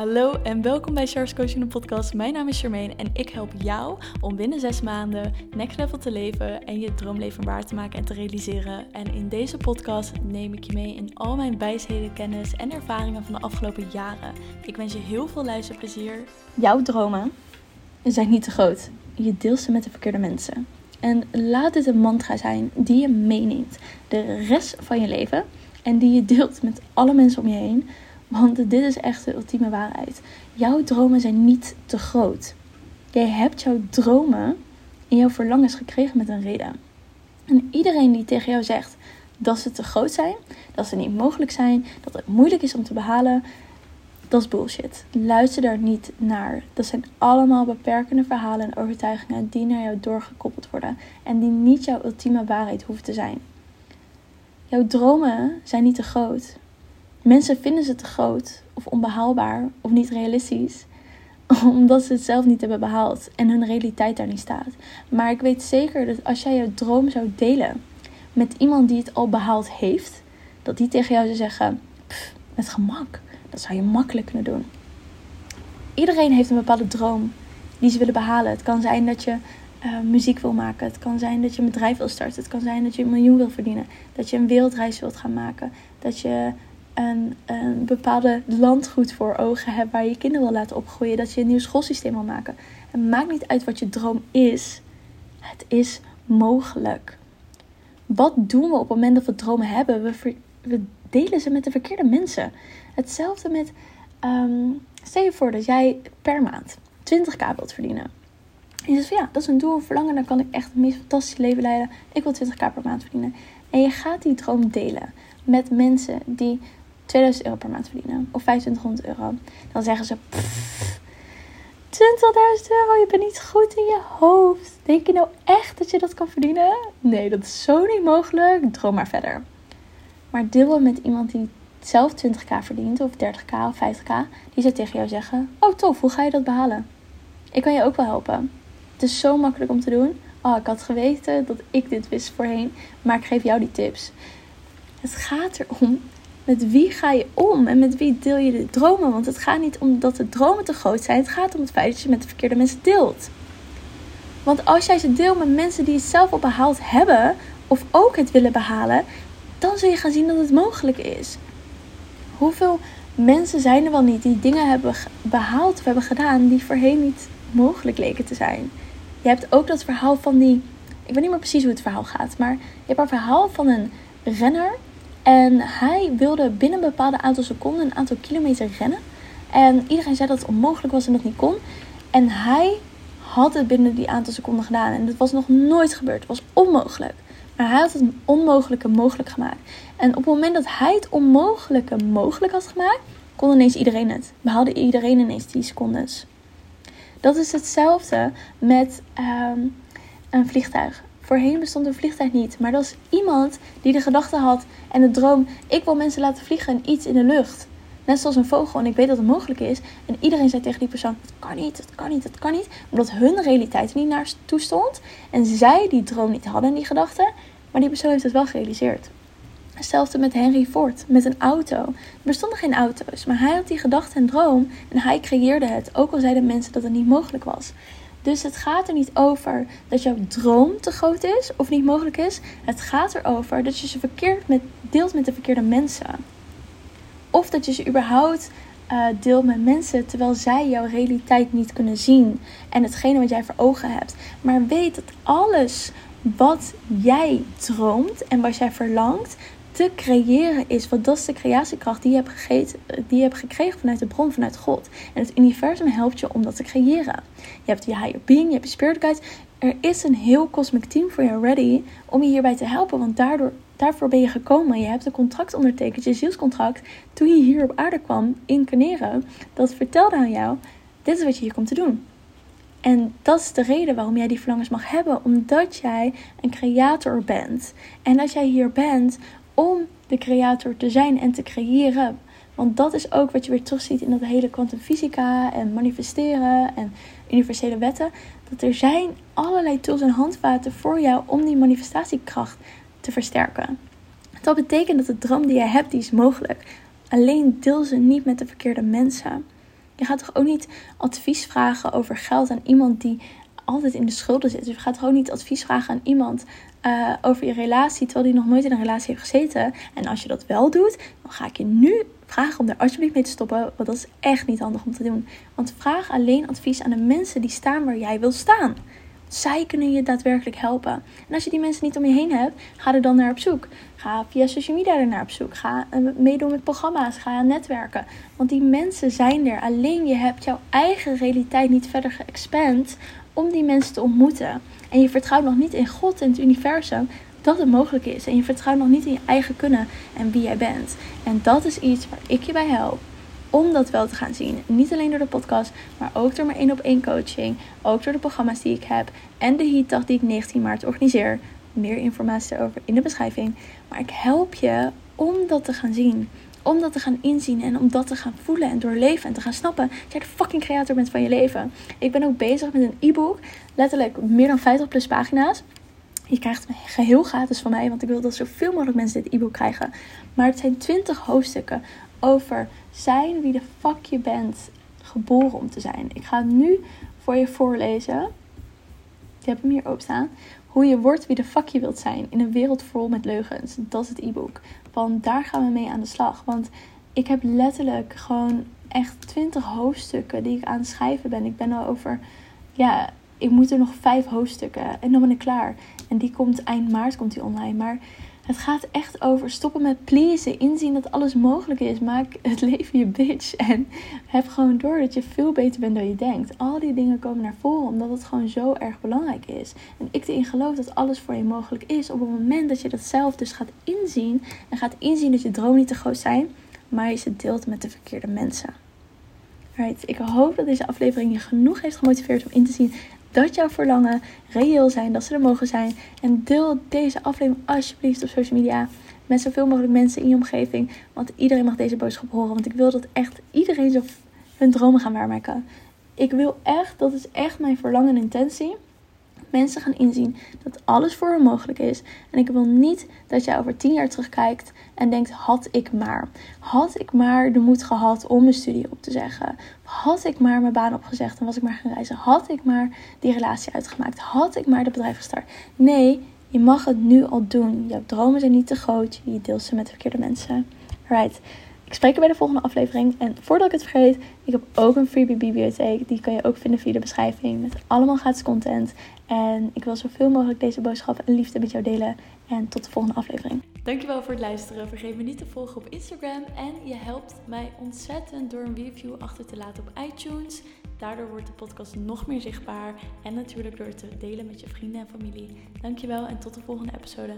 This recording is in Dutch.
Hallo en welkom bij Charles Coaching podcast. Mijn naam is Charmaine en ik help jou om binnen zes maanden next level te leven en je droomleven waar te maken en te realiseren. En in deze podcast neem ik je mee in al mijn wijsheden, kennis en ervaringen van de afgelopen jaren. Ik wens je heel veel luisterplezier. Jouw dromen zijn niet te groot. Je deelt ze met de verkeerde mensen. En laat dit een mantra zijn die je meeneemt de rest van je leven en die je deelt met alle mensen om je heen want dit is echt de ultieme waarheid. Jouw dromen zijn niet te groot. Jij hebt jouw dromen en jouw verlangens gekregen met een reden. En iedereen die tegen jou zegt dat ze te groot zijn, dat ze niet mogelijk zijn, dat het moeilijk is om te behalen, dat is bullshit. Luister daar niet naar. Dat zijn allemaal beperkende verhalen en overtuigingen die naar jou doorgekoppeld worden en die niet jouw ultieme waarheid hoeven te zijn. Jouw dromen zijn niet te groot. Mensen vinden ze te groot of onbehaalbaar of niet realistisch, omdat ze het zelf niet hebben behaald en hun realiteit daar niet staat. Maar ik weet zeker dat als jij je droom zou delen met iemand die het al behaald heeft, dat die tegen jou zou zeggen: met gemak, dat zou je makkelijk kunnen doen. Iedereen heeft een bepaalde droom die ze willen behalen. Het kan zijn dat je uh, muziek wil maken. Het kan zijn dat je een bedrijf wil starten. Het kan zijn dat je een miljoen wil verdienen. Dat je een wereldreis wilt gaan maken. Dat je een, bepaalde landgoed voor ogen hebt waar je kinderen wil laten opgroeien, dat je een nieuw schoolsysteem wil maken. Het maakt niet uit wat je droom is. Het is mogelijk. Wat doen we op het moment dat we dromen hebben? We, we delen ze met de verkeerde mensen. Hetzelfde met, um, stel je voor dat jij per maand 20k wilt verdienen. En je zegt van ja, dat is een doel, verlangen, dan kan ik echt het meest fantastische leven leiden. Ik wil 20k per maand verdienen. En je gaat die droom delen met mensen die 2000 euro per maand verdienen of 2500 euro, dan zeggen ze: 20.000 euro, je bent niet goed in je hoofd. Denk je nou echt dat je dat kan verdienen? Nee, dat is zo niet mogelijk. Droom maar verder. Maar het met iemand die zelf 20k verdient, of 30k of 50k, die zou tegen jou zeggen: Oh, tof, hoe ga je dat behalen? Ik kan je ook wel helpen. Het is zo makkelijk om te doen. Oh, ik had geweten dat ik dit wist voorheen, maar ik geef jou die tips. Het gaat erom met wie ga je om en met wie deel je de dromen? Want het gaat niet om dat de dromen te groot zijn. Het gaat om het feit dat je met de verkeerde mensen deelt. Want als jij ze deelt met mensen die het zelf al behaald hebben, of ook het willen behalen, dan zul je gaan zien dat het mogelijk is. Hoeveel mensen zijn er wel niet die dingen hebben behaald of hebben gedaan die voorheen niet mogelijk leken te zijn? Je hebt ook dat verhaal van die. Ik weet niet meer precies hoe het verhaal gaat, maar je hebt een verhaal van een renner en hij wilde binnen een bepaalde aantal seconden een aantal kilometer rennen. En iedereen zei dat het onmogelijk was en dat niet kon. En hij had het binnen die aantal seconden gedaan. En dat was nog nooit gebeurd. Het was onmogelijk. Maar hij had het onmogelijke mogelijk gemaakt. En op het moment dat hij het onmogelijke mogelijk had gemaakt, kon ineens iedereen het. Behaalde iedereen ineens die secondes. Dat is hetzelfde met ehm, een vliegtuig. Voorheen bestond een vliegtuig niet, maar dat is iemand die de gedachte had en de droom: ik wil mensen laten vliegen en iets in de lucht. Net zoals een vogel en ik weet dat het mogelijk is. En iedereen zei tegen die persoon: het kan niet, het kan niet, het kan niet. Omdat hun realiteit niet naar toestond. En zij die droom niet hadden en die gedachte. Maar die persoon heeft het wel gerealiseerd. Hetzelfde met Henry Ford, met een auto. Er bestonden geen auto's, maar hij had die gedachte en droom en hij creëerde het, ook al zeiden mensen dat het niet mogelijk was. Dus het gaat er niet over dat jouw droom te groot is of niet mogelijk is. Het gaat erover dat je ze verkeerd met, deelt met de verkeerde mensen. Of dat je ze überhaupt uh, deelt met mensen terwijl zij jouw realiteit niet kunnen zien. En hetgene wat jij voor ogen hebt. Maar weet dat alles wat jij droomt en wat jij verlangt, te creëren is. Want dat is de creatiekracht die je, hebt gegeten, die je hebt gekregen vanuit de bron, vanuit God. En het universum helpt je om dat te creëren. Je hebt je higher being, je hebt je spirit guides. Er is een heel cosmic team voor jou ready om je hierbij te helpen. Want daardoor, daarvoor ben je gekomen. Je hebt een contract ondertekend, je zielscontract. Toen je hier op aarde kwam, incarneren. Dat vertelde aan jou, dit is wat je hier komt te doen. En dat is de reden waarom jij die verlangens mag hebben. Omdat jij een creator bent. En dat jij hier bent om de creator te zijn en te creëren. Want dat is ook wat je weer terugziet in dat hele kwantumfysica en manifesteren en universele wetten. Dat er zijn allerlei tools en handvaten voor jou om die manifestatiekracht te versterken. Dat betekent dat de droom die jij hebt, die is mogelijk. Alleen deel ze niet met de verkeerde mensen. Je gaat toch ook niet advies vragen over geld aan iemand die altijd in de schulden zit. Dus je gaat gewoon niet advies vragen aan iemand uh, over je relatie, terwijl die nog nooit in een relatie heeft gezeten. En als je dat wel doet, dan ga ik je nu vragen om daar alsjeblieft mee te stoppen. Want dat is echt niet handig om te doen. Want vraag alleen advies aan de mensen die staan waar jij wil staan. Zij kunnen je daadwerkelijk helpen. En als je die mensen niet om je heen hebt, ga er dan naar op zoek. Ga via social media er naar op zoek. Ga eh, meedoen met programma's. Ga netwerken. Want die mensen zijn er. Alleen je hebt jouw eigen realiteit niet verder geëxpand om die mensen te ontmoeten. En je vertrouwt nog niet in God en het universum dat het mogelijk is. En je vertrouwt nog niet in je eigen kunnen en wie jij bent. En dat is iets waar ik je bij help. Om dat wel te gaan zien. Niet alleen door de podcast, maar ook door mijn 1 op 1 coaching. Ook door de programma's die ik heb. En de heatdag die ik 19 maart organiseer. Meer informatie erover in de beschrijving. Maar ik help je om dat te gaan zien om dat te gaan inzien en om dat te gaan voelen en doorleven en te gaan snappen dat jij de fucking creator bent van je leven. Ik ben ook bezig met een e-book, letterlijk meer dan 50 plus pagina's. Je krijgt het geheel gratis van mij, want ik wil dat zoveel mogelijk mensen dit e-book krijgen. Maar het zijn 20 hoofdstukken over zijn wie de fuck je bent geboren om te zijn. Ik ga nu voor je voorlezen. Ik heb hem hier openstaan. Hoe je wordt wie de fuck je wilt zijn in een wereld vol met leugens. Dat is het e-book. Want daar gaan we mee aan de slag. Want ik heb letterlijk gewoon echt 20 hoofdstukken die ik aan het schrijven ben. Ik ben al over, ja, ik moet er nog vijf hoofdstukken en dan ben ik klaar. En die komt eind maart komt die online. Maar het gaat echt over stoppen met pleasen. Inzien dat alles mogelijk is. Maak het leven je bitch. En heb gewoon door dat je veel beter bent dan je denkt. Al die dingen komen naar voren omdat het gewoon zo erg belangrijk is. En ik erin geloof dat alles voor je mogelijk is. Op het moment dat je dat zelf dus gaat inzien. En gaat inzien dat je droom niet te groot zijn. Maar je ze deelt met de verkeerde mensen. Right. Ik hoop dat deze aflevering je genoeg heeft gemotiveerd om in te zien dat jouw verlangen reëel zijn, dat ze er mogen zijn. En deel deze aflevering alsjeblieft op social media met zoveel mogelijk mensen in je omgeving. Want iedereen mag deze boodschap horen. Want ik wil dat echt iedereen hun dromen gaan waarmaken. Ik wil echt, dat is echt mijn verlangen en intentie mensen gaan inzien dat alles voor hen mogelijk is. En ik wil niet dat jij over tien jaar terugkijkt en denkt: had ik maar. Had ik maar de moed gehad om mijn studie op te zeggen. Had ik maar mijn baan opgezegd en was ik maar gaan reizen. Had ik maar die relatie uitgemaakt. Had ik maar de bedrijf gestart. Nee, je mag het nu al doen. Jouw dromen zijn niet te groot. Je deelt ze met de verkeerde mensen. Right. Ik spreek je bij de volgende aflevering. En voordat ik het vergeet, ik heb ook een freebie bibliotheek. Die kan je ook vinden via de beschrijving. Met allemaal gratis content. En ik wil zoveel mogelijk deze boodschap en liefde met jou delen. En tot de volgende aflevering. Dankjewel voor het luisteren. Vergeet me niet te volgen op Instagram. En je helpt mij ontzettend door een review achter te laten op iTunes. Daardoor wordt de podcast nog meer zichtbaar. En natuurlijk door het te delen met je vrienden en familie. Dankjewel en tot de volgende episode.